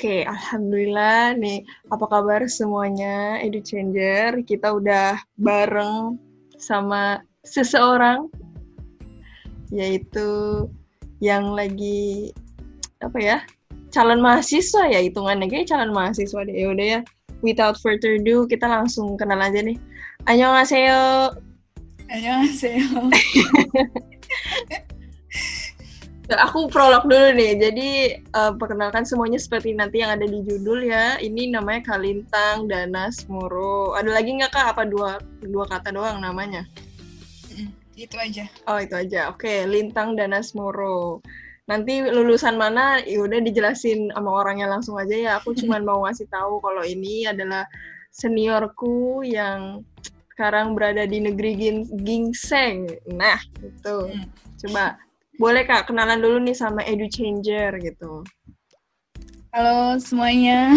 Oke, alhamdulillah nih. Apa kabar semuanya, Edu Changer? Kita udah bareng sama seseorang yaitu yang lagi apa ya? calon mahasiswa ya hitungannya kayak calon mahasiswa deh. Ya udah ya. Without further ado, kita langsung kenal aja nih. Annyeonghaseyo. Annyeonghaseyo. Aku prolog dulu nih. Jadi uh, perkenalkan semuanya seperti nanti yang ada di judul ya. Ini namanya Kalintang Danas Moro. Ada lagi nggak kak? Apa dua dua kata doang namanya? Mm, itu aja. Oh itu aja. Oke, Lintang Danas Moro. Nanti lulusan mana? Ya udah dijelasin sama orangnya langsung aja ya. Aku cuma mau ngasih tahu kalau ini adalah seniorku yang sekarang berada di negeri Gingseng. Nah, itu. Mm. Coba boleh Kak, kenalan dulu nih sama Edu Changer gitu. Halo semuanya.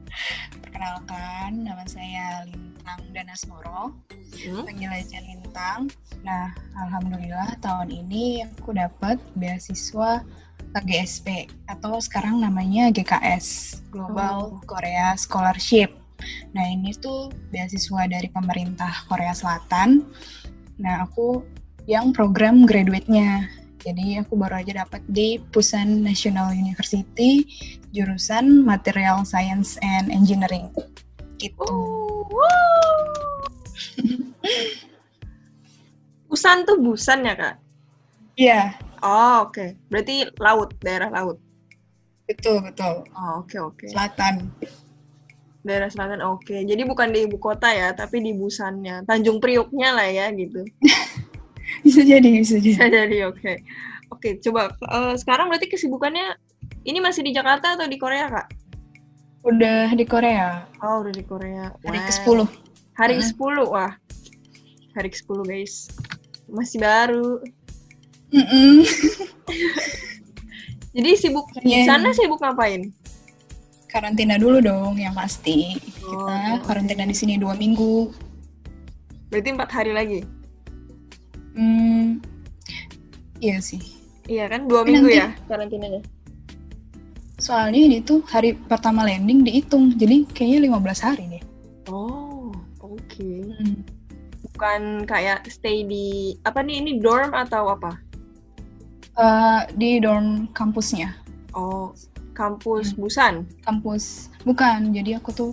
Perkenalkan, nama saya Lintang Danasmoro. Hmm? Panggil aja Lintang. Nah, Alhamdulillah tahun ini aku dapat beasiswa KGSP atau sekarang namanya GKS, Global oh. Korea Scholarship. Nah, ini tuh beasiswa dari pemerintah Korea Selatan. Nah, aku yang program graduate-nya. Jadi aku baru aja dapat di Pusan National University jurusan Material Science and Engineering. Gitu. Pusan tuh Busan ya kak? Iya. Yeah. Oh oke. Okay. Berarti laut, daerah laut. Betul betul. Oh oke okay, oke. Okay. Selatan. Daerah selatan oke. Okay. Jadi bukan di ibu kota ya, tapi di Busannya, Tanjung Priuknya lah ya gitu. bisa jadi bisa jadi. Bisa jadi oke. Okay. oke okay, coba uh, sekarang berarti kesibukannya ini masih di Jakarta atau di Korea kak? Udah di Korea. Oh udah di Korea. Hari ke sepuluh hari ke sepuluh wah. Hari ke sepuluh guys. Masih baru. Mm -mm. jadi sibuk yeah. di sana sibuk ngapain? Karantina dulu dong yang pasti. Oh, kita karantina di sini dua minggu. Berarti empat hari lagi Hmm, iya sih. Iya kan, dua Tapi minggu nanti, ya karantinanya. Soalnya ini tuh hari pertama landing dihitung, jadi kayaknya 15 hari deh. Oh, oke. Okay. Hmm. Bukan kayak stay di, apa nih, ini dorm atau apa? Uh, di dorm kampusnya. Oh, kampus hmm. Busan? Kampus, bukan. Jadi aku tuh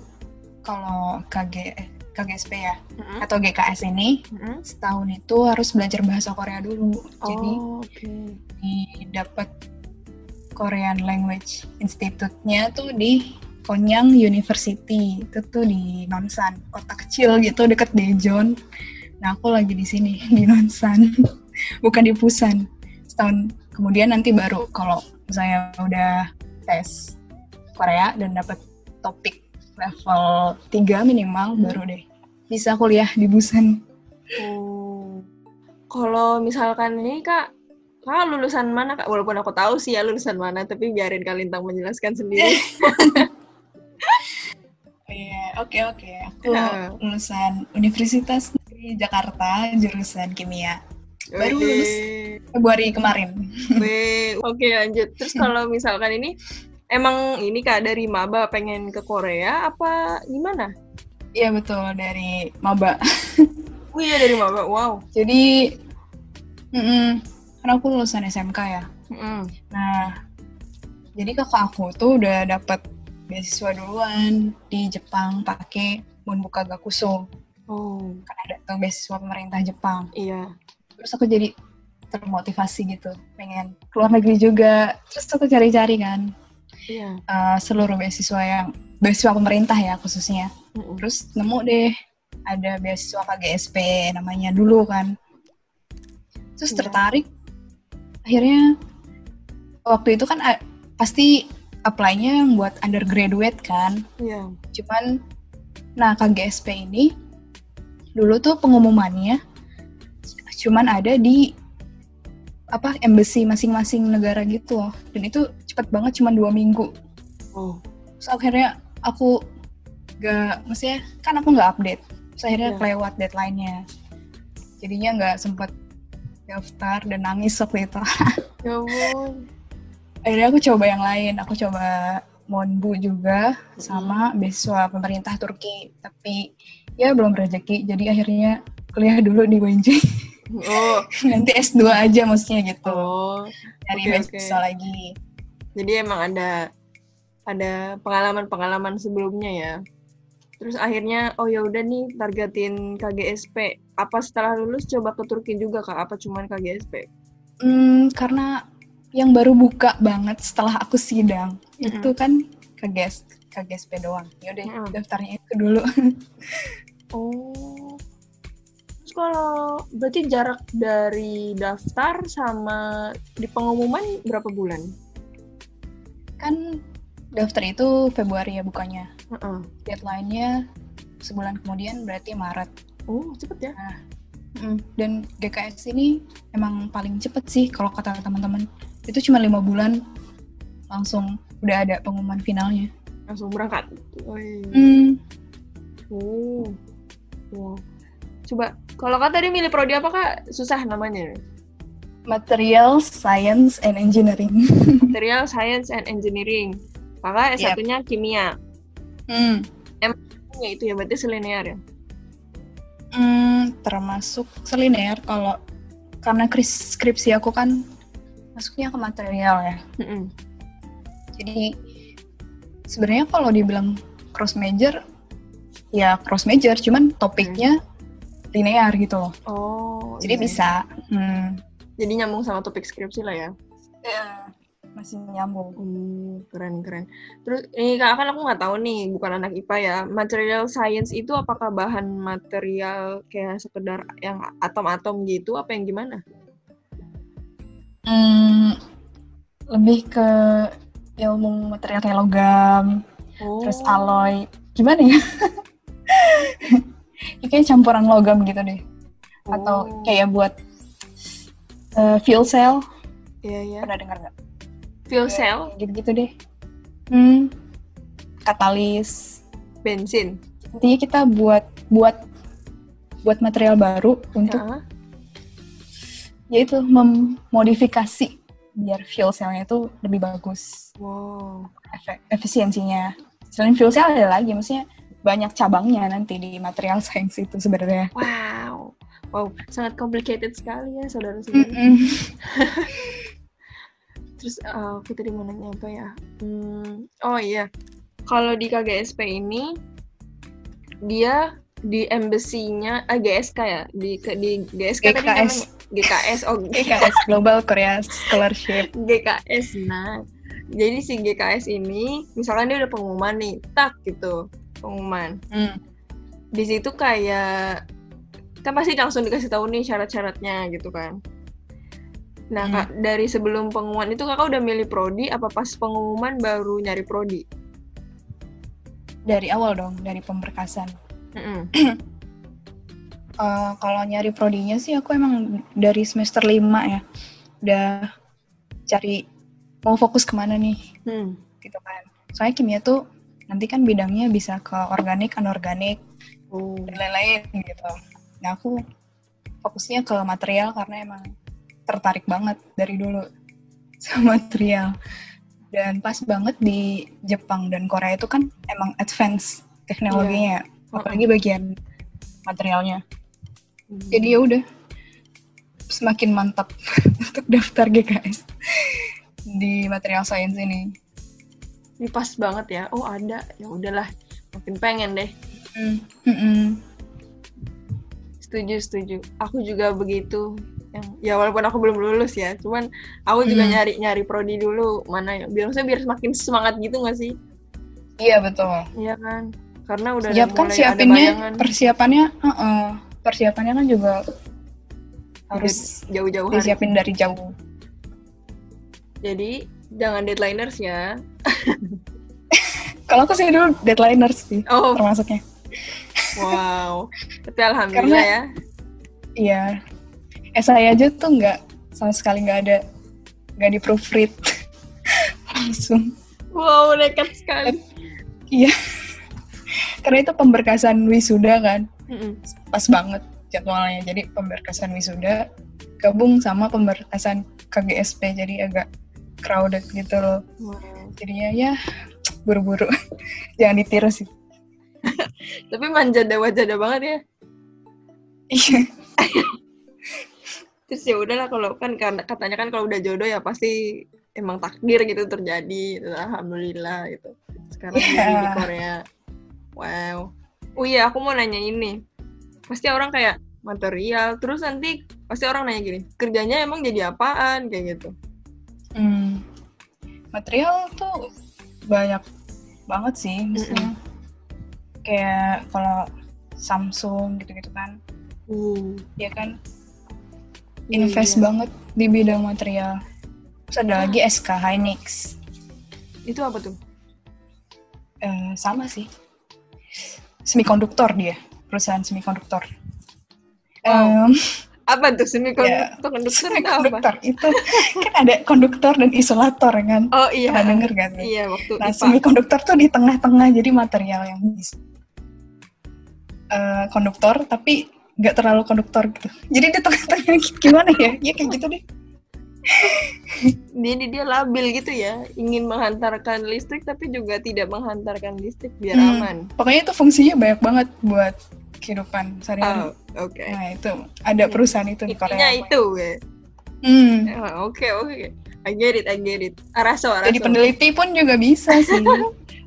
kalau KG, KGSP ya mm-hmm. atau GKS ini mm-hmm. setahun itu harus belajar bahasa Korea dulu. Oh, Jadi okay. dapat Korean Language Institute-nya tuh di Konyang University itu tuh di Nonsan kota kecil gitu deket Daejeon. Nah aku lagi di sini di Nonsan bukan di Busan. Setahun kemudian nanti baru kalau saya udah tes Korea dan dapat topik level 3 minimal hmm. baru deh bisa kuliah di Busan. Oh. Kalau misalkan ini Kak, Kak lulusan mana Kak? Walaupun aku tahu sih ya lulusan mana, tapi biarin Kak Lintang menjelaskan sendiri. Iya, oke oke. Aku lulusan Universitas Negeri Jakarta, jurusan kimia. Baru lulus Februari kemarin. Oke lanjut. Terus kalau misalkan ini emang ini kak dari maba pengen ke Korea apa gimana? Iya betul dari maba. oh iya dari maba, wow. Jadi, mm -mm, karena aku lulusan SMK ya. Mm -mm. Nah, jadi kakak aku tuh udah dapat beasiswa duluan di Jepang pakai Bunbuka Gakuso. Oh. Kan ada tuh beasiswa pemerintah Jepang. Iya. Terus aku jadi termotivasi gitu, pengen keluar negeri juga. Terus aku cari-cari kan. Iya. Uh, seluruh beasiswa yang beasiswa pemerintah ya khususnya mm terus nemu deh ada beasiswa KGSP namanya dulu kan terus yeah. tertarik akhirnya waktu itu kan pasti apply-nya buat undergraduate kan yeah. cuman nah KGSP ini dulu tuh pengumumannya cuman ada di apa embassy masing-masing negara gitu loh dan itu cepet banget cuma dua minggu. Oh. terus akhirnya aku gak maksudnya kan aku nggak update. Terus akhirnya yeah. kelewat deadline-nya. Jadinya nggak sempet daftar dan nangis waktu itu. Ya akhirnya aku coba yang lain. Aku coba Monbu juga sama beasiswa pemerintah Turki. Tapi ya belum rezeki. Jadi akhirnya kuliah dulu di UNJ oh. Nanti S2 aja maksudnya gitu. Oh. Dari okay, beasiswa okay. lagi jadi emang ada ada pengalaman-pengalaman sebelumnya ya terus akhirnya oh ya udah nih targetin KGSP apa setelah lulus coba ke Turki juga kak apa cuman KGSP hmm, karena yang baru buka banget setelah aku sidang mm-hmm. itu kan KGS KGSP doang. Yaudah mm-hmm. daftarnya itu dulu. oh. Terus kalau berarti jarak dari daftar sama di pengumuman berapa bulan? Kan daftar itu Februari ya bukannya. Uh-uh. Deadline-nya sebulan kemudian berarti Maret. Oh, cepet ya? Nah, dan GKS ini emang paling cepet sih kalau kata teman-teman itu cuma lima bulan langsung udah ada pengumuman finalnya langsung berangkat hmm. oh. wow. coba kalau kata tadi milih prodi apa kak susah namanya Material Science and Engineering Material Science and Engineering kakak S satunya yep. kimia hmm. emangnya itu ya berarti selinear ya hmm, termasuk selinear kalau karena skripsi aku kan masuknya ke material ya. Mm-hmm. Jadi sebenarnya kalau dibilang cross major, ya cross major, cuman topiknya mm. linear gitu loh. Oh. Jadi iya. bisa. Hmm. Jadi nyambung sama topik skripsi lah ya. Iya. Masih nyambung. Hmm, keren keren. Terus ini kak kan aku nggak tahu nih, bukan anak IPA ya. Material science itu apakah bahan material kayak sekedar yang atom-atom gitu, apa yang gimana? Hmm, lebih ke ilmu material kayak logam, oh. terus alloy. Gimana ya? ya kayak campuran logam gitu deh. Oh. Atau kayak buat uh, fuel cell. Iya, yeah, iya. Yeah. Pernah dengar nggak? Fuel cell? Gitu-gitu deh. Hmm. Katalis. Bensin. Intinya kita buat buat buat material baru untuk uh -huh yaitu memodifikasi biar fuel cellnya itu lebih bagus. Wow. Efek, efisiensinya. Selain fuel cell ada lagi, maksudnya banyak cabangnya nanti di material science itu sebenarnya. Wow. Wow, sangat complicated sekali ya saudara-saudara. Mm -mm. Terus uh, aku tadi mau nanya apa ya? Hmm, oh iya, kalau di KGSP ini dia di embassy-nya ah, GSK ya di di GSK GKS. tadi GKS oh GKS Global Korea Scholarship GKS nah jadi si GKS ini misalkan dia udah pengumuman nih tak gitu pengumuman hmm. di situ kayak kan pasti langsung dikasih tahu nih syarat-syaratnya gitu kan nah hmm. kak dari sebelum pengumuman itu kakak udah milih prodi apa pas pengumuman baru nyari prodi dari awal dong dari pemberkasan mm -mm. uh, kalau nyari prodinya sih aku emang dari semester 5 ya udah cari mau fokus ke mana nih hmm. gitu kan soalnya kimia tuh nanti kan bidangnya bisa ke organik anorganik oh. dan lain-lain gitu nah aku fokusnya ke material karena emang tertarik banget dari dulu sama material dan pas banget di Jepang dan Korea itu kan emang advance teknologinya yeah. apalagi bagian materialnya hmm. jadi ya udah semakin mantap untuk daftar GKS di material science ini ini pas banget ya oh ada ya udahlah makin pengen deh mm. Mm setuju setuju aku juga begitu yang ya walaupun aku belum lulus ya cuman aku juga mm. nyari nyari prodi dulu mana ya biar biar semakin semangat gitu gak sih iya betul iya kan karena udah Siap kan siapinnya persiapannya uh -uh persiapannya kan juga harus jauh-jauh disiapin dari jauh. Jadi jangan deadlineers ya. Kalau aku sih dulu deadlineers sih oh. termasuknya. Wow. Tapi alhamdulillah Karena, ya. Iya. Esai aja tuh nggak sama sekali nggak ada nggak di proofread langsung. Wow, nekat sekali. Iya. Karena itu pemberkasan wisuda kan mm-hmm. pas banget jadwalnya jadi pemberkasan wisuda gabung sama pemberkasan KGSP jadi agak crowded gitu loh wow. jadinya ya buru-buru jangan ditiru sih tapi manja dawa jada banget ya. Iya. Terus ya udahlah kalau kan katanya kan kalau udah jodoh ya pasti emang takdir gitu terjadi alhamdulillah gitu. Sekarang yeah. di Korea. Wow. Oh iya aku mau nanya ini. Pasti orang kayak material terus nanti pasti orang nanya gini kerjanya emang jadi apaan? Kayak gitu. Hmm. material tuh banyak banget sih misalnya. Mm -hmm. Kayak kalau Samsung gitu-gitu kan. Uh. ya kan? Iya, invest iya. banget di bidang material. Terus ada ah. lagi SK Hynix. Itu apa tuh? Uh, sama sih. Semikonduktor dia perusahaan semikonduktor. Wow. um, apa tuh? Semikonduktor ya, semikonduktor itu. Kan ada konduktor dan isolator kan? Oh iya. Pernah denger kan iya waktu nah IPA. semikonduktor tuh di tengah-tengah jadi material yang uh, konduktor tapi nggak terlalu konduktor gitu. Jadi di tengah-tengah gimana ya? Ya kayak gitu deh. Jadi dia labil gitu ya ingin menghantarkan listrik tapi juga tidak menghantarkan listrik biar hmm, aman. Pokoknya itu fungsinya banyak banget buat kehidupan sehari-hari. Oh, oke. Okay. nah itu ada perusahaan itu di Korea. Itu ya? Hmm. Oh, oke oke. I get it I get it. Araso araso jadi peneliti pun juga bisa sih.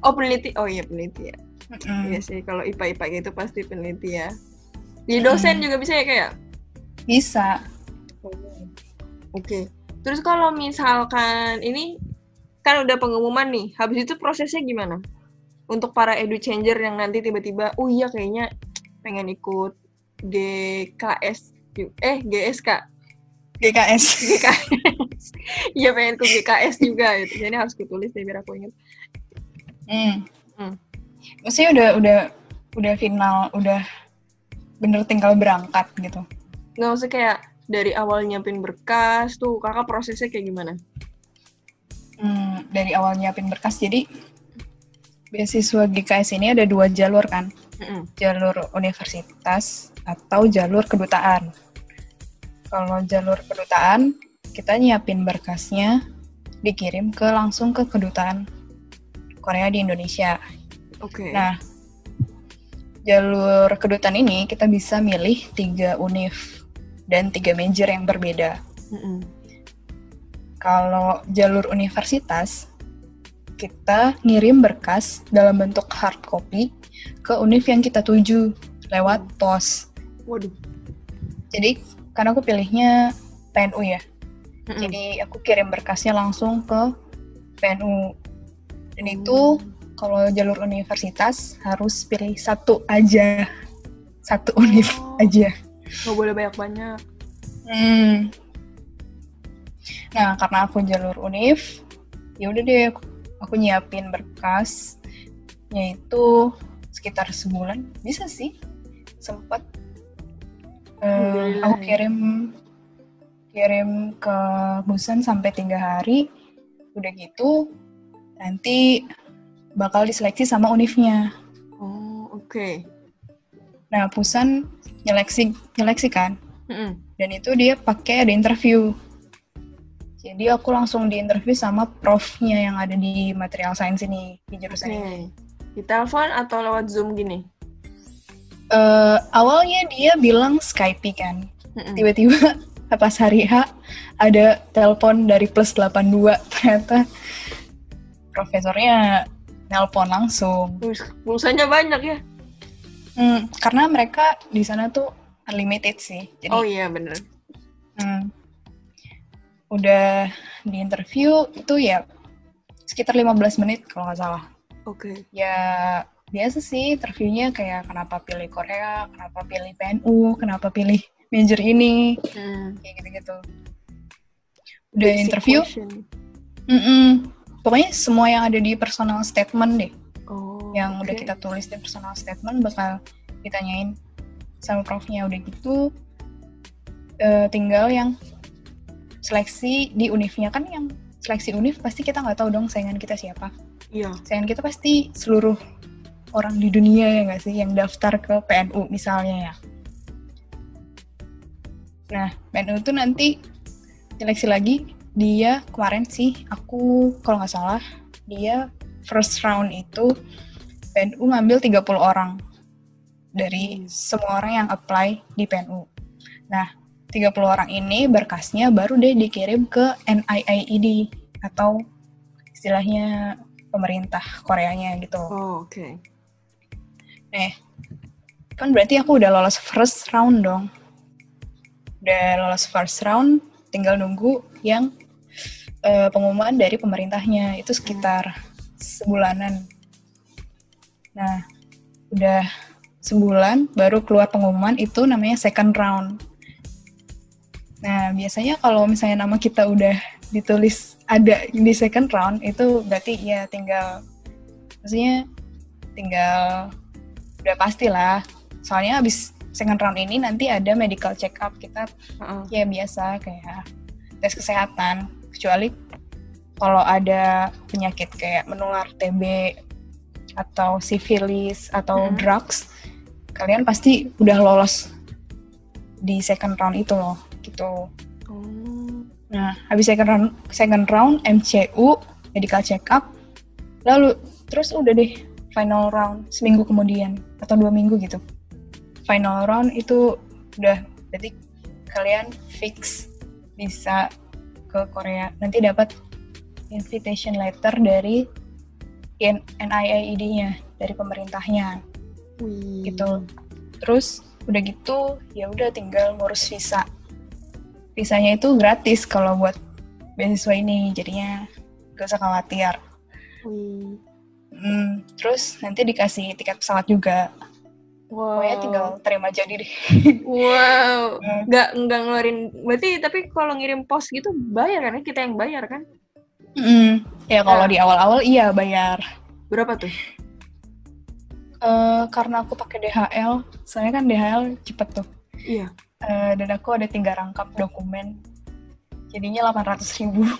Oh peneliti. Oh iya peneliti ya mm. iya sih kalau IPA IPA gitu pasti peneliti ya di dosen mm. juga bisa ya kayak ya? bisa oke okay. Terus kalau misalkan ini kan udah pengumuman nih, habis itu prosesnya gimana? Untuk para edu changer yang nanti tiba-tiba, oh iya kayaknya pengen ikut GKS, eh GSK. GKS. GKS. Iya pengen ikut GKS juga gitu. Jadi harus kutulis deh biar aku ingat. Hmm. hmm. Maksudnya udah udah udah final, udah bener tinggal berangkat gitu. Nggak usah kayak dari awal nyiapin berkas tuh kakak prosesnya kayak gimana? Hmm, dari awal nyiapin berkas jadi beasiswa GKS ini ada dua jalur kan, mm-hmm. jalur universitas atau jalur kedutaan. Kalau jalur kedutaan kita nyiapin berkasnya dikirim ke langsung ke kedutaan Korea di Indonesia. Oke. Okay. Nah, jalur kedutaan ini kita bisa milih tiga univ dan tiga major yang berbeda. Mm -hmm. Kalau jalur universitas, kita ngirim berkas dalam bentuk hard copy ke univ yang kita tuju lewat pos. Waduh. Jadi karena aku pilihnya PNU ya, mm -hmm. jadi aku kirim berkasnya langsung ke PNU. Dan mm. itu kalau jalur universitas harus pilih satu aja, satu univ oh. aja. Nggak boleh banyak-banyak hmm. nah karena aku jalur univ ya udah deh aku, aku nyiapin berkas yaitu sekitar sebulan. Bisa sih sempat uh, aku kirim kirim ke Busan sampai tiga hari. Udah gitu nanti bakal diseleksi sama univnya oh oke okay. nah Busan nyeleksi nyeleksi kan mm-hmm. dan itu dia pakai ada interview jadi aku langsung di interview sama profnya yang ada di material science ini di jurusan okay. ini di telepon atau lewat zoom gini uh, awalnya dia bilang Skype kan mm-hmm. tiba-tiba pas hari H ada telepon dari plus 82 ternyata profesornya nelpon langsung pulsanya banyak ya Hmm, karena mereka di sana tuh unlimited sih. Jadi, oh iya bener. Hmm, udah di interview itu ya sekitar 15 menit kalau nggak salah. Oke. Okay. Ya biasa sih interviewnya kayak kenapa pilih Korea, kenapa pilih PNU, kenapa pilih major ini, hmm. kayak gitu-gitu. Udah Basic interview. Mm -mm. Pokoknya semua yang ada di personal statement deh. Yang okay. udah kita tulis di personal statement bakal ditanyain sama profnya. Udah gitu uh, tinggal yang seleksi di univnya. Kan yang seleksi univ pasti kita nggak tahu dong saingan kita siapa. Iya. Saingan kita pasti seluruh orang di dunia ya nggak sih? Yang daftar ke PNU misalnya ya. Nah PNU itu nanti seleksi lagi dia kemarin sih aku kalau nggak salah dia first round itu PNU ngambil 30 orang dari semua orang yang apply di PNU. Nah, 30 orang ini berkasnya baru deh dikirim ke NIAID atau istilahnya pemerintah Koreanya gitu. Oh, oke. Okay. Nih, kan berarti aku udah lolos first round dong. Udah lolos first round, tinggal nunggu yang uh, pengumuman dari pemerintahnya. Itu sekitar sebulanan. Nah, udah sebulan baru keluar pengumuman itu namanya second round. Nah, biasanya kalau misalnya nama kita udah ditulis ada di second round itu berarti ya tinggal maksudnya tinggal udah pastilah. Soalnya habis second round ini nanti ada medical check up kita uh -uh. ya biasa kayak tes kesehatan kecuali kalau ada penyakit kayak menular TB atau sifilis atau hmm. drugs kalian pasti udah lolos di second round itu loh gitu. Oh. Nah, habis second round second round MCU medical check up lalu terus udah deh final round seminggu kemudian atau dua minggu gitu. Final round itu udah berarti kalian fix bisa ke Korea. Nanti dapat invitation letter dari NIAID-nya dari pemerintahnya. Wih. gitu terus udah gitu ya udah tinggal ngurus visa visanya itu gratis kalau buat beasiswa ini jadinya gak usah khawatir Wih. Hmm, terus nanti dikasih tiket pesawat juga Wow. Pokoknya tinggal terima jadi deh. Wow. Hmm. Nggak nggak ngeluarin. Berarti tapi kalau ngirim pos gitu bayar kan? Ya? Kita yang bayar kan? Hmm. Ya kalau nah. di awal-awal iya bayar. Berapa tuh? Uh, karena aku pakai DHL, soalnya kan DHL cepet tuh. Iya. Uh, dan aku ada tiga rangkap dokumen, jadinya 800 ribu.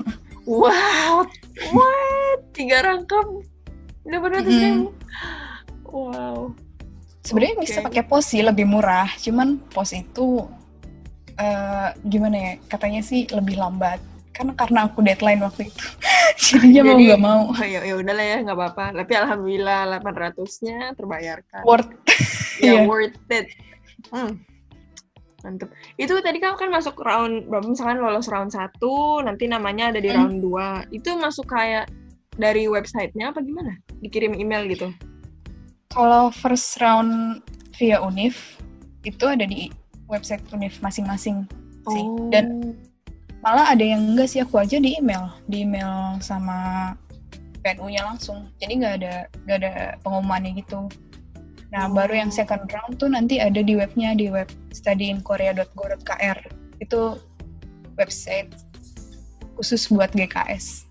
Wow, what? Tiga rangkap 800 ribu? Wow. Sebenarnya okay. bisa pakai pos sih lebih murah, cuman pos itu uh, gimana ya? Katanya sih lebih lambat. Kan karena aku deadline waktu itu. Jadinya Jadi, mau nggak mau. ya ya udahlah ya nggak apa-apa. Tapi alhamdulillah 800-nya terbayarkan. Worth. Ya yeah. worth it. Hmm. mantep. Itu tadi kamu kan masuk round berapa misalkan lolos round satu nanti namanya ada di hmm. round 2 itu masuk kayak dari websitenya apa gimana? Dikirim email gitu kalau first round via Unif itu ada di website Unif masing-masing sih. Oh. dan malah ada yang enggak sih aku aja di email. Di email sama PNU-nya langsung. Jadi nggak ada nggak ada pengumumannya gitu. Nah oh. baru yang second round tuh nanti ada di webnya di web studyinkorea.go.kr itu website khusus buat GKS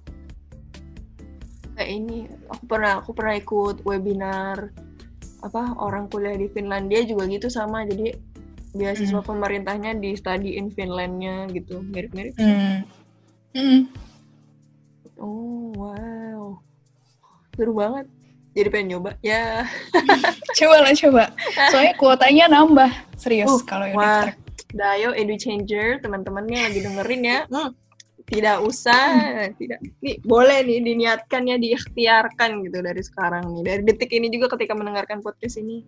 kayak ini aku pernah aku pernah ikut webinar apa orang kuliah di Finlandia juga gitu sama. Jadi beasiswa hmm. pemerintahnya di study in Finlandnya gitu. Mirip-mirip hmm. Hmm. oh wow. Seru banget. Jadi pengen nyoba. Ya. Coba lah coba. Soalnya kuotanya nambah. Serius uh, kalau wah. Dayo Edu Changer teman-temannya lagi dengerin ya. Hmm. Tidak usah hmm. tidak nih boleh nih diniatkan ya diikhtiarkan gitu dari sekarang nih dari detik ini juga ketika mendengarkan podcast ini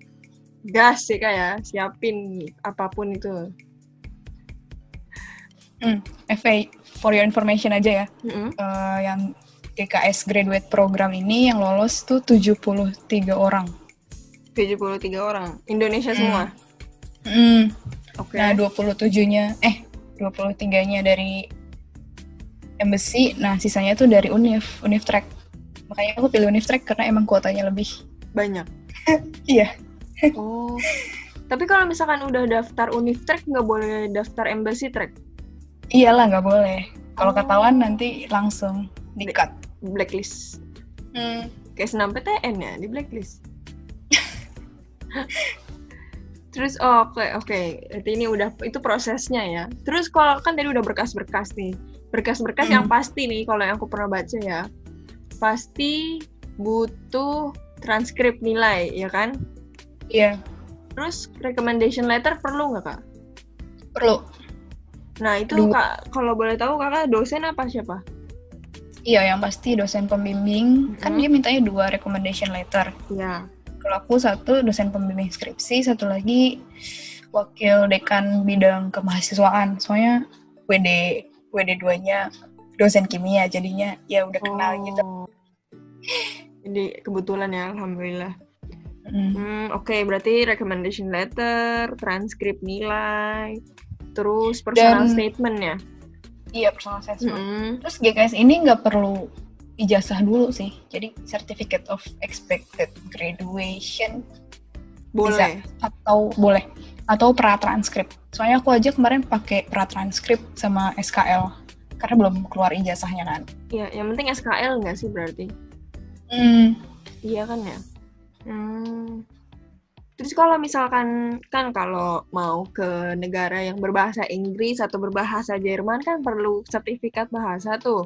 gas sih kayak siapin apa pun itu. Hmm, FA for your information aja ya. Mm-hmm. Uh, yang GKS graduate program ini yang lolos tuh 73 orang. 73 orang. Indonesia hmm. semua. Hmm. Oke. Okay. Nah, 27-nya eh 23-nya dari embassy, nah sisanya tuh dari Unif, Unif Track. Makanya aku pilih Unif Track karena emang kuotanya lebih banyak. iya oh tapi kalau misalkan udah daftar univ track nggak boleh daftar embassy track iyalah nggak boleh kalau oh. ketahuan nanti langsung di cut blacklist hmm. kayak senam PTN ya di blacklist terus oh, oke okay, oke okay. ini udah itu prosesnya ya terus kalau kan tadi udah berkas-berkas nih berkas-berkas hmm. yang pasti nih kalau yang aku pernah baca ya pasti butuh transkrip nilai ya kan Iya. Terus recommendation letter perlu nggak kak? Perlu. Nah itu kak kalau boleh tahu kakak dosen apa siapa? Iya, yang pasti dosen pembimbing mm-hmm. kan dia mintanya dua recommendation letter. Iya. Kalau aku satu dosen pembimbing skripsi, satu lagi wakil dekan bidang kemahasiswaan. Soalnya WD WD 2-nya dosen kimia, jadinya ya udah kenal oh. gitu. Jadi kebetulan ya, alhamdulillah. Mm. Hmm, Oke, okay, berarti recommendation letter, transkrip nilai, terus personal Dan, statement ya? Iya, personal assessment. Mm. Terus GKS ini nggak perlu ijazah dulu sih. Jadi certificate of expected graduation boleh bisa. atau boleh atau pra transkrip. Soalnya aku aja kemarin pakai pra transkrip sama SKL karena belum keluar ijazahnya kan. Iya, yang penting SKL nggak sih berarti? Hmm. Iya kan ya. Hmm. Terus kalau misalkan kan kalau mau ke negara yang berbahasa Inggris atau berbahasa Jerman kan perlu sertifikat bahasa tuh.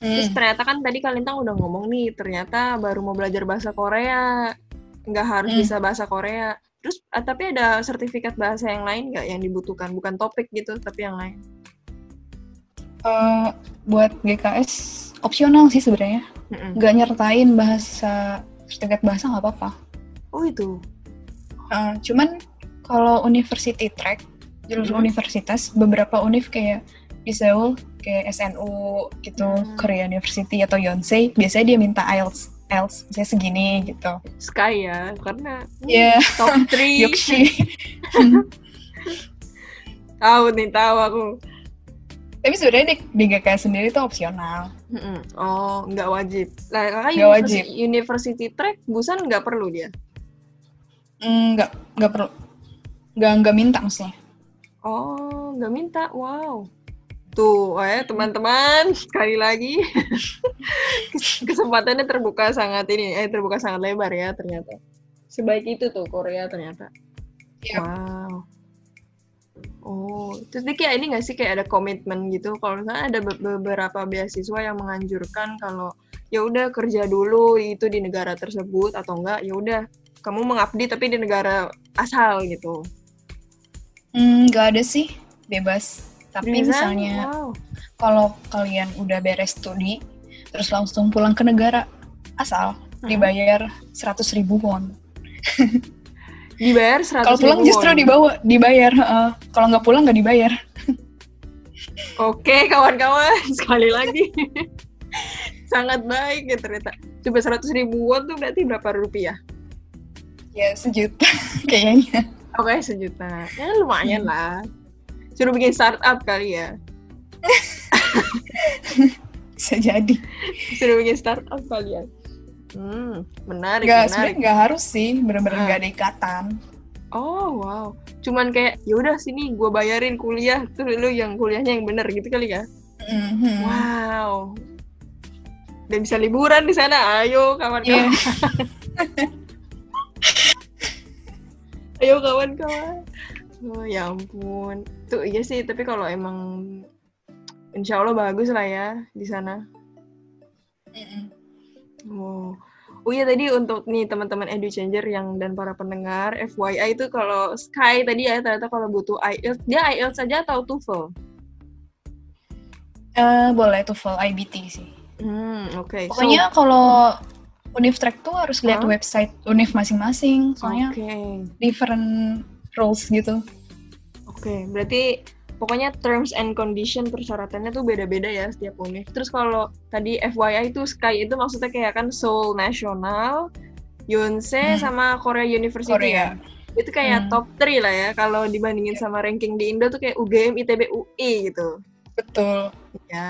Hmm. Terus ternyata kan tadi Kalintang udah ngomong nih, ternyata baru mau belajar bahasa Korea, nggak harus hmm. bisa bahasa Korea. Terus ah, tapi ada sertifikat bahasa yang lain nggak yang dibutuhkan? Bukan topik gitu, tapi yang lain. Uh, buat GKS opsional sih sebenarnya. Nggak nyertain bahasa sertifikat bahasa nggak apa-apa. Oh itu. Uh, cuman kalau university track jurusan hmm. universitas beberapa univ kayak di Seoul kayak SNU gitu hmm. Korea University atau Yonsei biasanya dia minta IELTS IELTS saya segini gitu Sky ya karena yeah. top 3 Yokshi tahu nih tahu aku tapi sebenarnya di, di GK sendiri itu opsional. Mm-mm. Oh, nggak wajib. Nah, kakak nggak wajib. University track, Busan nggak perlu dia? Nggak, nggak perlu. Nggak, nggak minta maksudnya. Oh, nggak minta. Wow. Tuh, eh teman-teman, sekali lagi kesempatannya terbuka sangat ini, eh terbuka sangat lebar ya ternyata. Sebaik itu tuh Korea ternyata. Yep. Wow. Oh, terus dia kayak ini nggak sih kayak ada komitmen gitu? Kalau misalnya ada beberapa beasiswa yang menganjurkan kalau ya udah kerja dulu itu di negara tersebut atau enggak ya udah kamu mengabdi tapi di negara asal gitu. Hmm, nggak ada sih, bebas. Tapi Bisa? misalnya wow. kalau kalian udah beres studi terus langsung pulang ke negara asal hmm. dibayar seratus ribu won. dibayar seratus kalau pulang justru dibawa dibayar uh, kalau nggak pulang nggak dibayar oke kawan-kawan sekali lagi sangat baik ya ternyata coba seratus ribu won tuh berarti berapa rupiah ya sejuta kayaknya oke okay, sejuta ya lumayan hmm. lah suruh bikin startup kali ya bisa jadi suruh bikin startup kali ya Hmm, menarik. Gak, menarik. nggak harus sih, benar-benar nggak ah. ada ikatan. Oh wow, cuman kayak ya udah sini gue bayarin kuliah, tuh lu yang kuliahnya yang bener gitu kali ya? Mm-hmm. Wow, dan bisa liburan di sana, ayo kawan-kawan. Yeah. ayo kawan-kawan. Oh ya ampun, tuh iya sih. Tapi kalau emang Insya Allah bagus lah ya di sana. Mm-mm. Oh. Oh iya tadi untuk nih teman-teman edu changer yang dan para pendengar FYI itu kalau Sky tadi ya ternyata kalau butuh IELTS dia IELTS saja atau TOEFL? Uh, boleh TOEFL IBT sih. Hmm oke. Okay. Pokoknya so, kalau Track tuh harus lihat huh? website Univ masing-masing soalnya okay. different rules gitu. Oke okay, berarti pokoknya terms and condition persyaratannya tuh beda-beda ya setiap univ. Terus kalau tadi FYI itu Sky itu maksudnya kayak kan Seoul National, Yonsei hmm. sama Korea University Korea. ya. Itu kayak hmm. top 3 lah ya kalau dibandingin sama ranking di Indo tuh kayak UGM, ITB, UI gitu. Betul. Ya.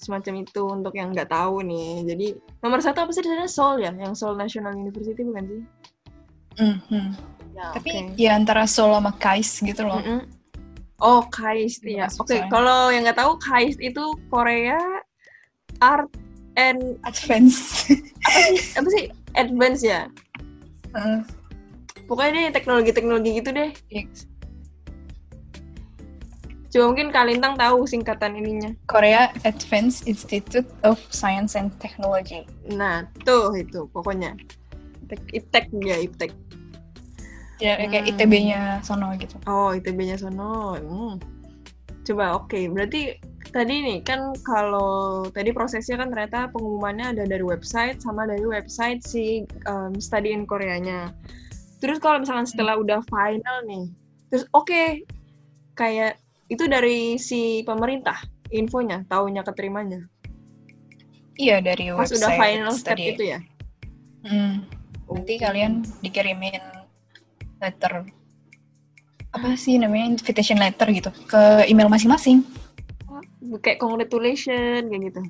Semacam itu untuk yang nggak tahu nih. Jadi nomor satu apa sih di sana Seoul ya? Yang Seoul National University bukan sih? Mm -hmm. Ya, Tapi okay. ya antara Seoul sama KAIS gitu loh. Mm -hmm Oh, KAIST ya. Oke, okay. kalau yang nggak tahu KAIST itu Korea Art and Advance. apa sih? Apa sih? Advance ya? Uh. Pokoknya deh teknologi-teknologi gitu deh. Yes. Coba mungkin Kalintang tahu singkatan ininya. Korea Advanced Institute of Science and Technology. Nah, tuh itu pokoknya. IPTEK ya, IPTEK ya kayak hmm. ITB-nya sono gitu oh ITB-nya sono hmm. coba oke okay. berarti tadi nih kan kalau tadi prosesnya kan ternyata pengumumannya ada dari website sama dari website si um, study in Koreanya. Terus kalau misalkan setelah hmm. udah final nih, terus oke okay, kayak itu dari si pemerintah infonya, tahunya keterimanya. Iya dari Pas website. udah final step itu ya. Hmm. Nanti kalian dikirimin letter apa sih namanya invitation letter gitu ke email masing-masing. Oh, kayak congratulation kayak gitu.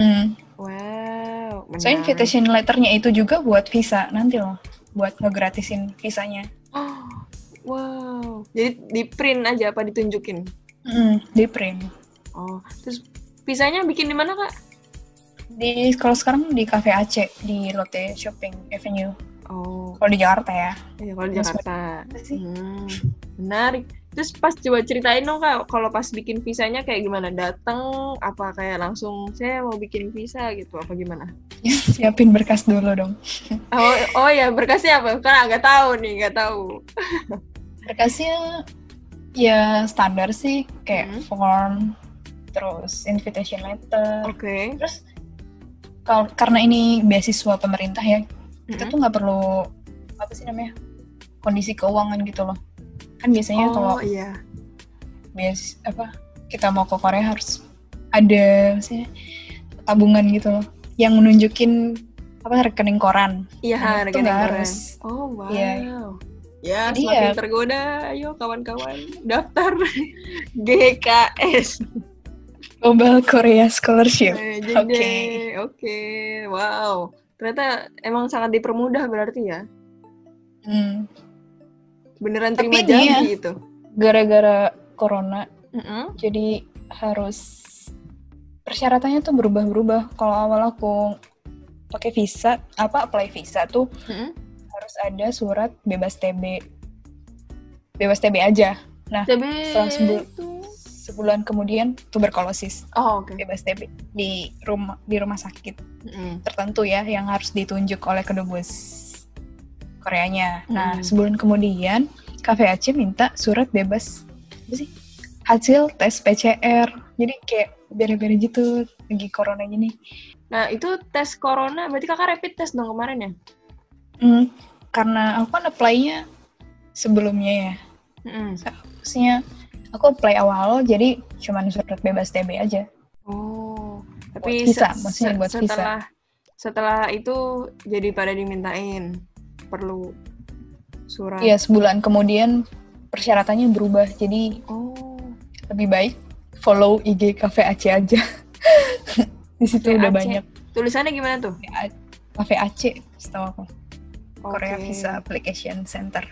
Hmm. Wow. So invitation letternya itu juga buat visa nanti loh, buat ngegratisin visanya. Oh, wow. Jadi di print aja apa ditunjukin? Hmm, di print. Oh, terus visanya bikin di mana kak? Di kalau sekarang di Cafe Aceh di Lotte Shopping Avenue. Oh. Kalau di Jakarta ya. Iya, kalau di Jakarta. Hmm, menarik. Terus pas coba ceritain dong kak, kalau pas bikin visanya kayak gimana? Dateng apa kayak langsung saya mau bikin visa gitu apa gimana? Siapin berkas dulu dong. oh, oh ya berkasnya apa? Karena nggak tahu nih, nggak tahu. Berkasnya ya standar sih kayak hmm. form, terus invitation letter. Oke. Okay. Terus kalau karena ini beasiswa pemerintah ya, kita tuh nggak perlu apa sih namanya kondisi keuangan gitu loh. Kan biasanya oh, kalau iya. bias apa kita mau ke Korea harus ada sih tabungan gitu loh. Yang menunjukin apa rekening koran. Iya nah, rekening koran. harus. Oh wow. Ya, ya Jadi semakin ya, tergoda. Ayo kawan-kawan daftar GKS Global Korea Scholarship. Eh, oke. Oke okay. okay. wow ternyata emang sangat dipermudah berarti ya hmm. beneran terima Tapi janji ya, itu gara-gara corona mm -hmm. jadi harus persyaratannya tuh berubah-berubah kalau awal aku pakai visa apa apply visa tuh mm -hmm. harus ada surat bebas TB bebas TB aja nah TB setelah sebulan sebulan kemudian tuberkulosis oh, okay. bebas TB di rumah di rumah sakit mm. tertentu ya yang harus ditunjuk oleh kedubes Koreanya. Mm. Nah sebulan kemudian KVAC minta surat bebas apa sih hasil tes PCR jadi kayak bere-bere gitu lagi corona gini. Nah itu tes corona berarti kakak rapid test dong kemarin ya? Hmm, karena aku kan apply-nya sebelumnya ya. Mm. Seharusnya aku apply awal jadi cuma surat bebas TB aja. Oh, tapi buat visa, maksudnya buat setelah, visa. Setelah itu jadi pada dimintain perlu surat. Iya, sebulan kemudian persyaratannya berubah. Jadi oh. lebih baik follow IG Cafe Aceh aja. Di situ udah banyak. Tulisannya gimana tuh? Cafe Aceh, setahu aku. Okay. Korea Visa Application Center.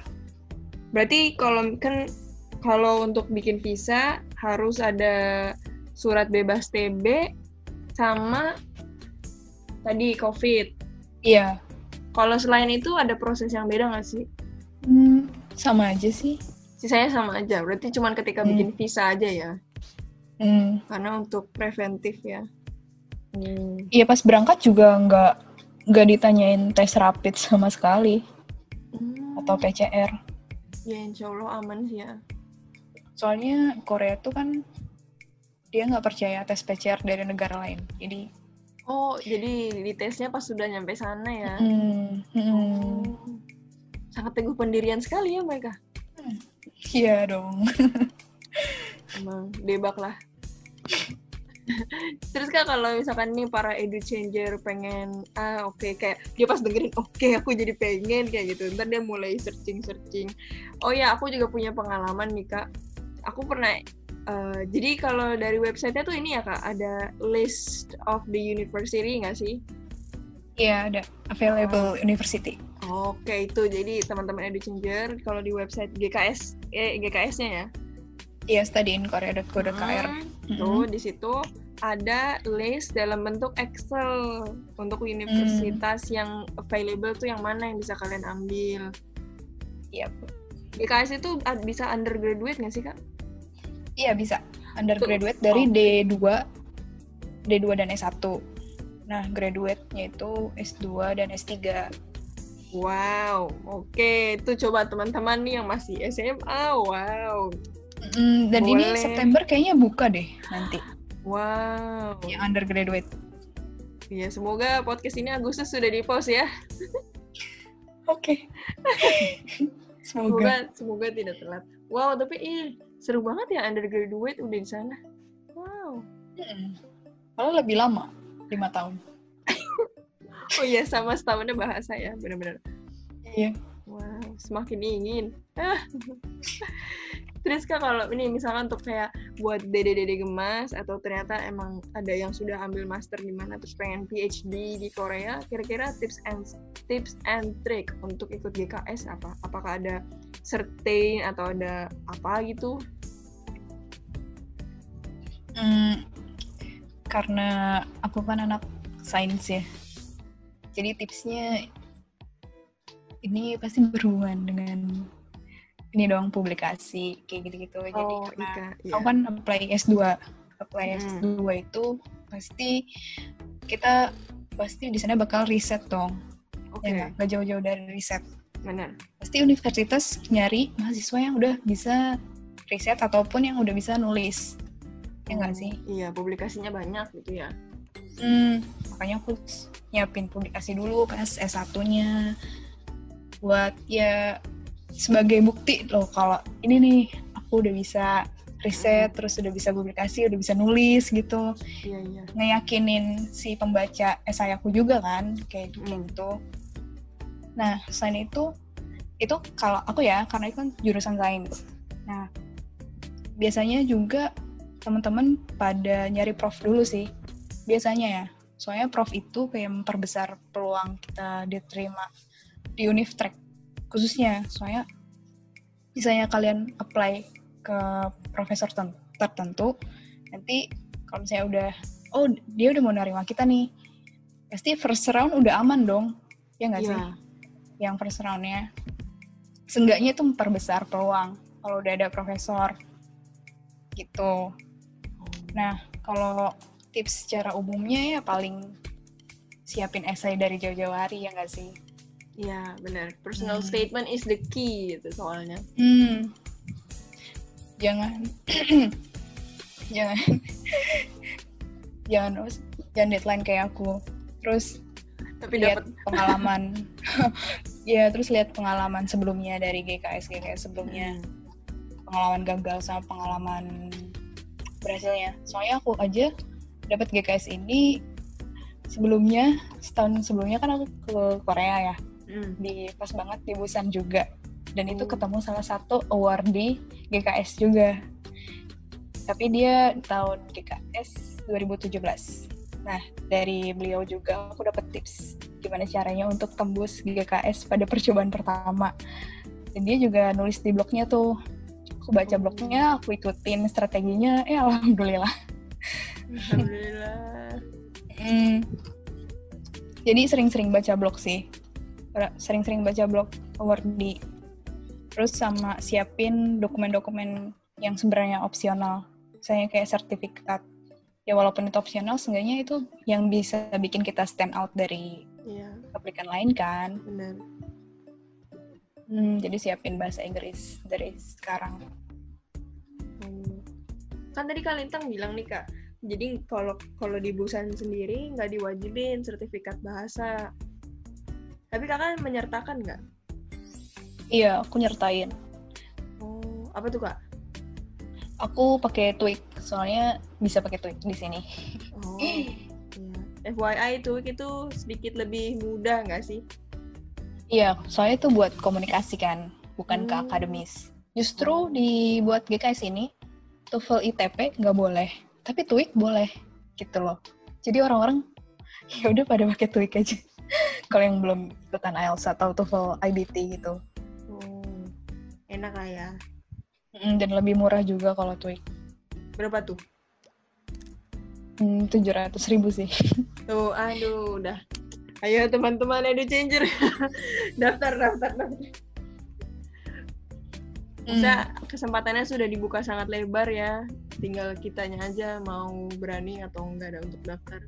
Berarti kalau kan kalau untuk bikin visa harus ada surat bebas TB sama tadi COVID. Iya. Kalau selain itu ada proses yang beda nggak sih? Hmm, sama aja sih. Sisanya sama aja. Berarti cuma ketika hmm. bikin visa aja ya? Hmm. Karena untuk preventif ya. Hmm. Iya pas berangkat juga nggak nggak ditanyain tes rapid sama sekali hmm. atau PCR. Ya insya Allah aman sih ya. Soalnya Korea tuh kan dia nggak percaya tes PCR dari negara lain. Jadi Oh, jadi di tesnya pas sudah nyampe sana ya? Mm, mm. Oh, sangat teguh pendirian sekali ya mereka. Iya dong. Emang debak lah. Terus kan kalau misalkan nih para edu changer pengen ah oke okay, kayak dia pas dengerin oke okay, aku jadi pengen kayak gitu. Ntar dia mulai searching searching. Oh ya aku juga punya pengalaman nih kak aku pernah uh, jadi kalau dari websitenya tuh ini ya kak ada list of the university nggak sih? Iya ada available oh. university. Oke okay, itu jadi teman-teman EduChanger kalau di website GKS eh GKS-nya ya? Iya studyinkorea.co.kr. Hmm, tuh mm-hmm. di situ ada list dalam bentuk Excel untuk universitas mm. yang available tuh yang mana yang bisa kalian ambil. Iya. Yep. GKS itu bisa undergraduate nggak sih kak? Iya bisa. Undergraduate dari oh. D2, D2 dan S1. Nah, graduate-nya itu S2 dan S3. Wow, oke. Okay. Itu coba teman-teman nih yang masih SMA, wow. Mm, dan Boleh. ini September kayaknya buka deh nanti. Wow. Yang undergraduate. Iya, semoga podcast ini Agustus sudah di post ya. Oke. semoga. semoga tidak telat. Wow, tapi ih, seru banget ya undergraduate udah di sana. Wow. Hmm. Kalau lebih lama, lima tahun. oh iya, sama setahunnya bahasa ya, benar-benar. Iya. Wow, semakin ingin. Terus kak kalau ini misalkan untuk kayak buat dede-dede gemas atau ternyata emang ada yang sudah ambil master di mana terus pengen PhD di Korea, kira-kira tips and tips and trick untuk ikut GKS apa? Apakah ada certain atau ada apa gitu? Hmm, karena aku kan anak sains ya. Jadi tipsnya ini pasti berhubungan dengan ini doang publikasi kayak gitu-gitu. Oh, Jadi karena Ika, aku kan apply S2, apply hmm. S2 itu pasti kita pasti di sana bakal riset dong. Oke. Okay. Ya, gak jauh-jauh dari riset. Benar. Pasti universitas nyari mahasiswa yang udah bisa riset ataupun yang udah bisa nulis. Ya nggak sih? Iya, publikasinya banyak gitu ya. Hmm, makanya aku nyiapin publikasi dulu pas S1-nya buat ya sebagai bukti loh kalau ini nih aku udah bisa riset terus udah bisa publikasi udah bisa nulis gitu. Iya, iya. ngeyakinin si pembaca esai aku juga kan kayak hmm. gitu. Nah selain itu itu kalau aku ya karena itu kan jurusan sains. Nah biasanya juga teman-teman pada nyari prof dulu sih biasanya ya. Soalnya prof itu kayak memperbesar peluang kita diterima di Univtrek khususnya soalnya misalnya kalian apply ke profesor tertentu nanti kalau misalnya udah oh dia udah mau nerima kita nih pasti first round udah aman dong ya nggak yeah. sih yang first roundnya. Seenggaknya itu memperbesar peluang kalau udah ada profesor gitu. Nah kalau tips secara umumnya ya paling siapin esai dari jauh-jauh hari ya nggak sih Iya benar. Personal hmm. statement is the key gitu soalnya. Hmm. Jangan jangan jangan jangan deadline kayak aku. Terus tapi lihat dapet. pengalaman. ya terus lihat pengalaman sebelumnya dari GKS GKS sebelumnya. Hmm. Pengalaman gagal sama pengalaman berhasilnya. Soalnya aku aja dapat GKS ini sebelumnya setahun sebelumnya kan aku ke Korea ya hmm. di pas banget di Busan juga. Dan itu hmm. ketemu salah satu award di GKS juga. Tapi dia tahun GKS 2017 nah dari beliau juga aku dapat tips gimana caranya untuk tembus GKS pada percobaan pertama. Dan dia juga nulis di blognya tuh. Aku baca blognya aku ikutin strateginya eh alhamdulillah. Alhamdulillah. Hmm. jadi sering-sering baca blog sih sering-sering baca blog Wordy terus sama siapin dokumen-dokumen yang sebenarnya opsional. Misalnya kayak sertifikat. Ya walaupun itu opsional seenggaknya itu yang bisa bikin kita stand out dari yeah. aplikan lain kan. Benar. Hmm, jadi siapin bahasa Inggris dari sekarang. Hmm. kan tadi kak Lintang bilang nih kak. Jadi kalau kalau di Busan sendiri nggak diwajibin sertifikat bahasa tapi kakak menyertakan nggak? Iya, aku nyertain. Oh, apa tuh kak? Aku pakai Twig, soalnya bisa pakai Twig di sini. Oh, iya. FYI Twig itu sedikit lebih mudah nggak sih? Iya, soalnya itu buat komunikasi kan, bukan hmm. ke akademis. Justru dibuat GKS ini, TOEFL ITP nggak boleh, tapi TOEIC boleh, gitu loh. Jadi orang-orang ya udah pada pakai TOEIC aja. kalau yang belum ikutan IELTS atau TOEFL IBT gitu. Oh, enak lah ya. dan lebih murah juga kalau TOEIC. Berapa tuh? Hmm, tujuh ratus ribu sih. Tuh, aduh, udah. Ayo teman-teman edu changer, daftar, daftar, daftar. Bisa hmm. kesempatannya sudah dibuka sangat lebar ya. Tinggal kitanya aja mau berani atau enggak ada untuk daftar.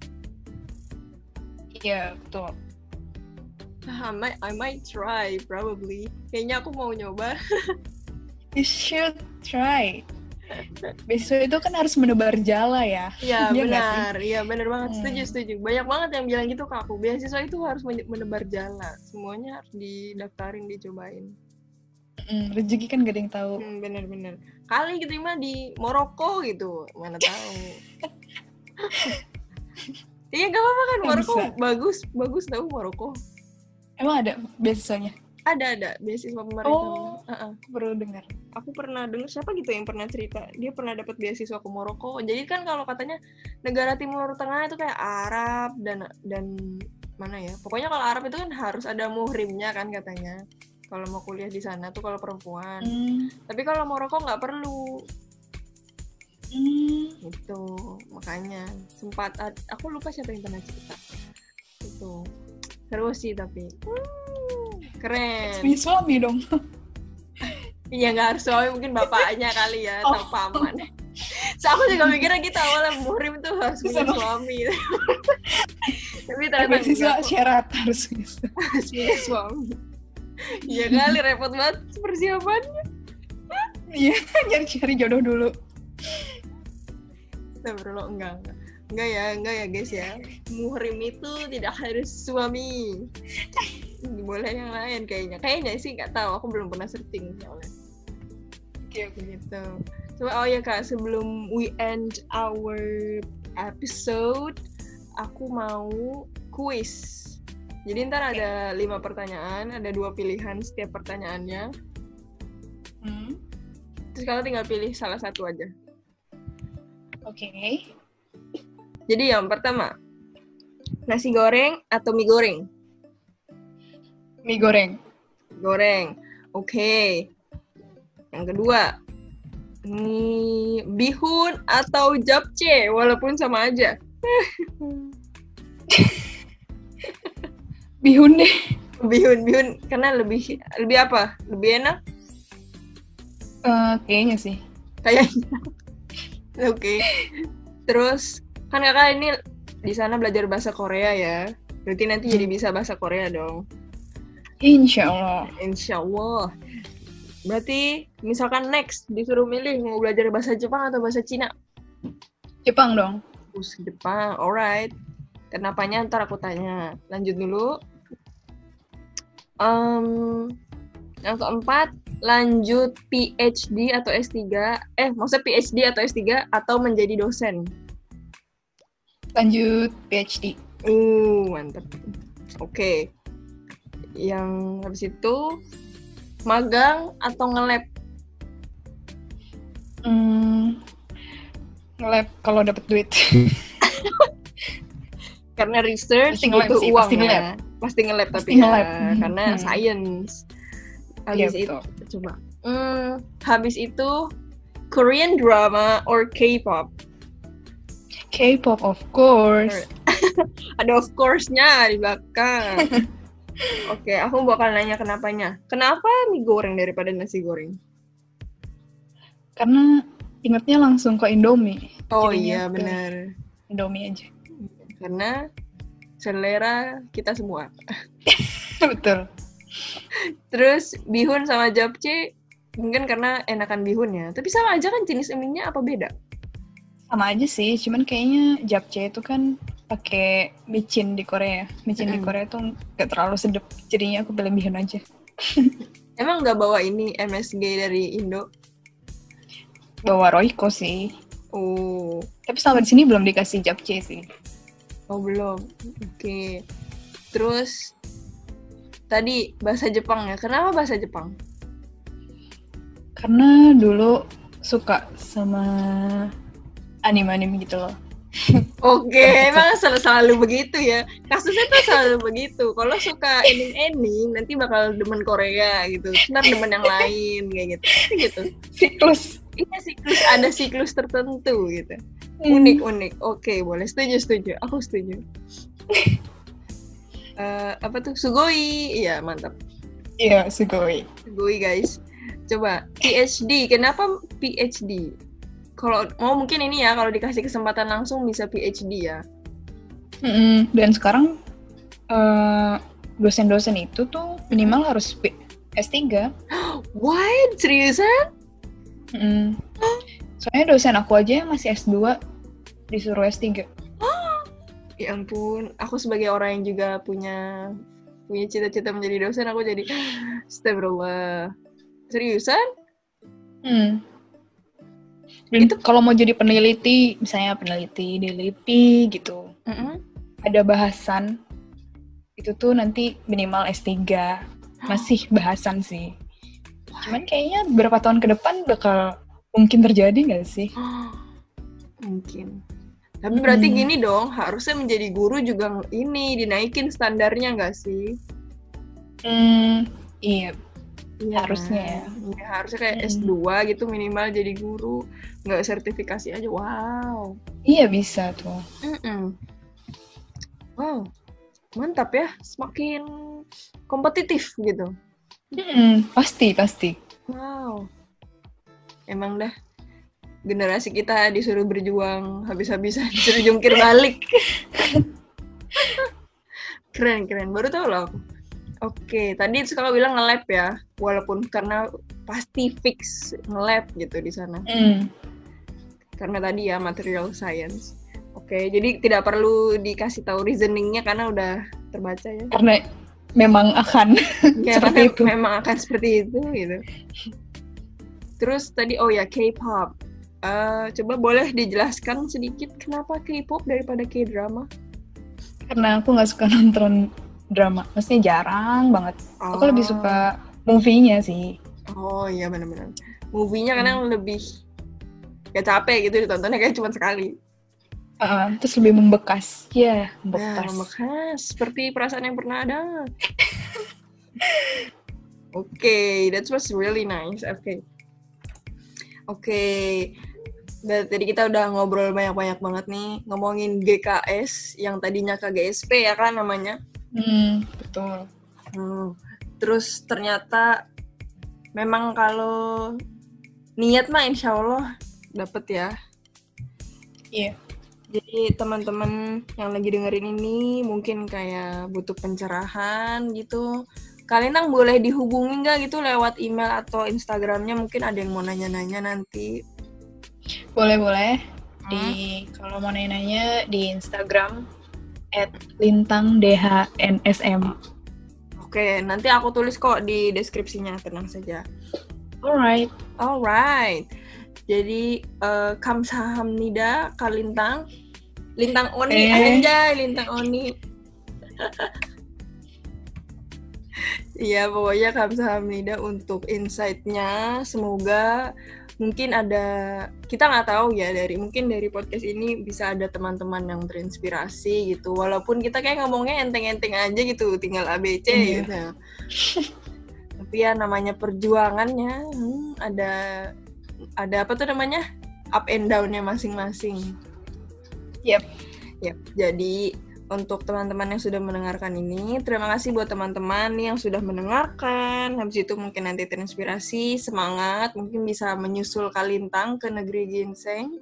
Iya, betul. I might, I might try, probably. Kayaknya aku mau nyoba. you should try. beasiswa itu kan harus menebar jala ya. Iya benar, iya benar banget. Hmm. Setuju setuju. Banyak banget yang bilang gitu ke aku. Beasiswa itu harus menebar jala. Semuanya harus didaftarin, dicobain. Hmm, rezeki kan gak ada yang tahu. Hmm, bener-bener. Kali gitu mah di Maroko gitu, mana tahu. Iya gak apa-apa kan Maroko bagus, bagus tahu Maroko. Emang ada beasiswanya? Ada ada beasiswa pemerintah. Oh, uh -uh. perlu dengar. Aku pernah dengar siapa gitu yang pernah cerita dia pernah dapat beasiswa ke Maroko. Jadi kan kalau katanya negara Timur Tengah itu kayak Arab dan dan mana ya? Pokoknya kalau Arab itu kan harus ada muhrimnya kan katanya. Kalau mau kuliah di sana tuh kalau perempuan. Hmm. Tapi kalau Maroko nggak perlu. Hmm. Itu makanya sempat aku lupa siapa yang pernah cerita. Itu terus sih tapi. Hmm Keren. Punya suami dong. Iya nggak harus suami mungkin bapaknya kali ya oh. atau paman. So aku juga mikirnya gitu awalnya muhrim tuh harus punya suami. Tapi ternyata siswa syarat harus harus punya suami. Iya kali repot banget persiapannya. Iya, cari-cari jodoh dulu. Astagfirullah, enggak, enggak. Enggak ya, enggak ya guys ya. Muhrim itu tidak harus suami. Boleh yang lain kayaknya. Kayaknya sih nggak tahu. Aku belum pernah searching soalnya. Oke okay, oke. Gitu. Coba oh ya kak sebelum we end our episode aku mau quiz jadi ntar ada lima pertanyaan ada dua pilihan setiap pertanyaannya. Hmm. terus kalau tinggal pilih salah satu aja. Oke. okay. Jadi yang pertama nasi goreng atau mie goreng Mie goreng. Goreng. Oke. Okay. Yang kedua, mie bihun atau japchae walaupun sama aja. bihun deh. Bihun, bihun karena lebih lebih apa? Lebih enak? Uh, kayaknya sih. Kayaknya. Oke. okay. Terus kan kakak ini di sana belajar bahasa Korea ya. Berarti nanti hmm. jadi bisa bahasa Korea dong. Insya Allah. Insya Allah. Berarti misalkan next disuruh milih mau belajar bahasa Jepang atau bahasa Cina? Jepang dong. Us Jepang, alright. Kenapanya ntar aku tanya. Lanjut dulu. Um, yang keempat, lanjut PhD atau S3. Eh, maksudnya PhD atau S3 atau menjadi dosen? Lanjut PhD. Uh, mantep. Oke. Okay yang habis itu magang atau ngelab? Hmm, ngelab kalau dapat duit. karena research pasti butuh sih, uang pasti ngelab. ya. Pasti ngelab tapi ya, karena hmm. science. Habis ya, itu coba. Hmm, habis itu Korean drama or K-pop? K-pop of course. Ada of course-nya di belakang. Oke, aku bakal nanya kenapanya. Kenapa mie goreng daripada nasi goreng? Karena ingatnya langsung ke Indomie. Oh iya, benar. Indomie aja. Karena selera kita semua. Betul. Terus bihun sama japchae mungkin karena enakan bihunnya. Tapi sama aja kan jenis mie-nya apa beda? Sama aja sih, cuman kayaknya japchae itu kan pakai micin di Korea. Micin mm. di Korea tuh gak terlalu sedap, jadinya aku pilih bihun aja. Emang nggak bawa ini MSG dari Indo? Bawa Royco sih. Oh. Tapi selama di sini belum dikasih japchae sih. Oh belum. Oke. Okay. Terus tadi bahasa Jepang ya. Kenapa bahasa Jepang? Karena dulu suka sama anime-anime gitu loh. Oke, emang selalu, selalu begitu ya. Kasusnya tuh selalu begitu. Kalau suka ending-ending, nanti bakal demen Korea gitu. Ntar demen yang lain kayak gitu. gitu. Siklus. Iya siklus, ada siklus tertentu gitu. Unik unik. Oke, boleh. Setuju setuju. Aku setuju. uh, apa tuh sugoi? Iya mantap. Iya sugoi. Sugoi guys. Coba PhD. Kenapa PhD? Kalau mau mungkin ini ya kalau dikasih kesempatan langsung bisa PhD ya. Mm-hmm. Dan sekarang uh, dosen-dosen itu tuh minimal harus S3. What? Seriusan? Mm. Soalnya dosen aku aja yang masih S2 disuruh S3. Ya ampun, aku sebagai orang yang juga punya punya cita-cita menjadi dosen, aku jadi astagfirullah. Seriusan? Hmm. Itu kalau mau jadi peneliti, misalnya peneliti di LIPI gitu, mm -hmm. ada bahasan itu tuh nanti minimal S3. Masih bahasan sih. Cuman kayaknya beberapa tahun ke depan bakal mungkin terjadi nggak sih? Mungkin. Tapi berarti hmm. gini dong, harusnya menjadi guru juga ini dinaikin standarnya nggak sih? Hmm, iya. Ya, harusnya ya. ya. harusnya kayak hmm. S2 gitu minimal jadi guru, nggak sertifikasi aja. Wow. Iya bisa tuh. Mm -mm. Wow, mantap ya. Semakin kompetitif gitu. Hmm, pasti pasti. Wow. Emang dah generasi kita disuruh berjuang habis-habisan disuruh jungkir balik keren keren baru tau loh oke tadi sekolah bilang nge-lab ya walaupun karena pasti fix nge-lab gitu di sana. Mm. karena tadi ya material science. Oke jadi tidak perlu dikasih tahu reasoningnya karena udah terbaca ya. Karena memang akan ya, seperti itu. memang akan seperti itu gitu. Terus tadi oh ya K-pop. Uh, coba boleh dijelaskan sedikit kenapa K-pop daripada K-drama? Karena aku nggak suka nonton drama, maksudnya jarang banget. Oh. Aku lebih oh. suka movie-nya sih. Oh iya benar-benar. Movie-nya kadang hmm. lebih kayak capek gitu ditontonnya kayak cuma sekali. Uh, terus lebih membekas. Ya, yeah, membekas. Ya, membekas. Seperti perasaan yang pernah ada. Oke, okay, that was really nice. Oke. Okay. Oke, okay. tadi kita udah ngobrol banyak-banyak banget nih ngomongin GKS yang tadinya KGSP ya kan namanya. Hmm, betul. Hmm. Terus ternyata memang kalau niat mah insya Allah dapet ya. Iya. Yeah. Jadi teman-teman yang lagi dengerin ini mungkin kayak butuh pencerahan gitu kalian nang boleh dihubungi nggak gitu lewat email atau Instagramnya mungkin ada yang mau nanya-nanya nanti boleh boleh hmm? di kalau mau nanya-nanya di Instagram at lintang dhnsm oke nanti aku tulis kok di deskripsinya tenang saja. Alright. Alright. Jadi uh, kamsahamnida kalintang lintang. Oni eh. aja lintang oni. Iya, pokoknya kamsahamnida untuk insight-nya. Semoga mungkin ada kita nggak tahu ya dari mungkin dari podcast ini bisa ada teman-teman yang terinspirasi gitu. Walaupun kita kayak ngomongnya enteng-enteng aja gitu, tinggal ABC iya. gitu. Tapi ya namanya perjuangannya hmm, ada ada apa tuh namanya? up and down-nya masing-masing. Yep. Yep. Jadi untuk teman-teman yang sudah mendengarkan ini. Terima kasih buat teman-teman yang sudah mendengarkan. Habis itu mungkin nanti terinspirasi, semangat, mungkin bisa menyusul Kalintang ke negeri ginseng.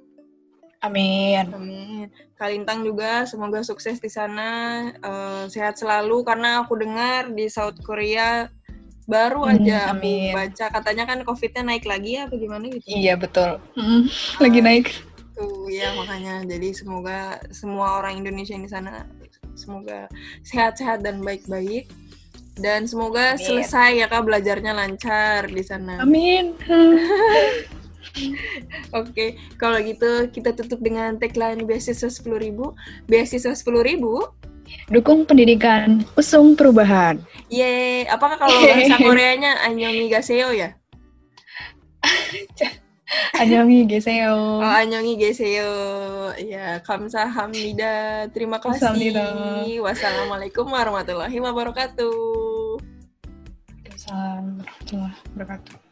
Amin. Amin. Kalintang juga semoga sukses di sana, uh, sehat selalu karena aku dengar di South Korea baru hmm, aja amin. aku baca katanya kan COVID-nya naik lagi ya, bagaimana gitu? Iya betul, hmm, lagi naik gitu ya makanya jadi semoga semua orang Indonesia di sana semoga sehat-sehat dan baik-baik dan semoga Amin. selesai ya kak belajarnya lancar di sana. Amin. Oke, okay. kalau gitu kita tutup dengan tagline beasiswa sepuluh ribu. Beasiswa sepuluh ribu. Dukung pendidikan, usung perubahan. Yeay, apakah kalau bahasa Koreanya Annyeonghi Gaseo ya? Anyongi geseo. Oh, anyongi geseo. Ya, kamsahamnida. Terima kasih. Kamsahamnida. Wassalamualaikum warahmatullahi wabarakatuh. Assalamualaikum warahmatullahi wabarakatuh.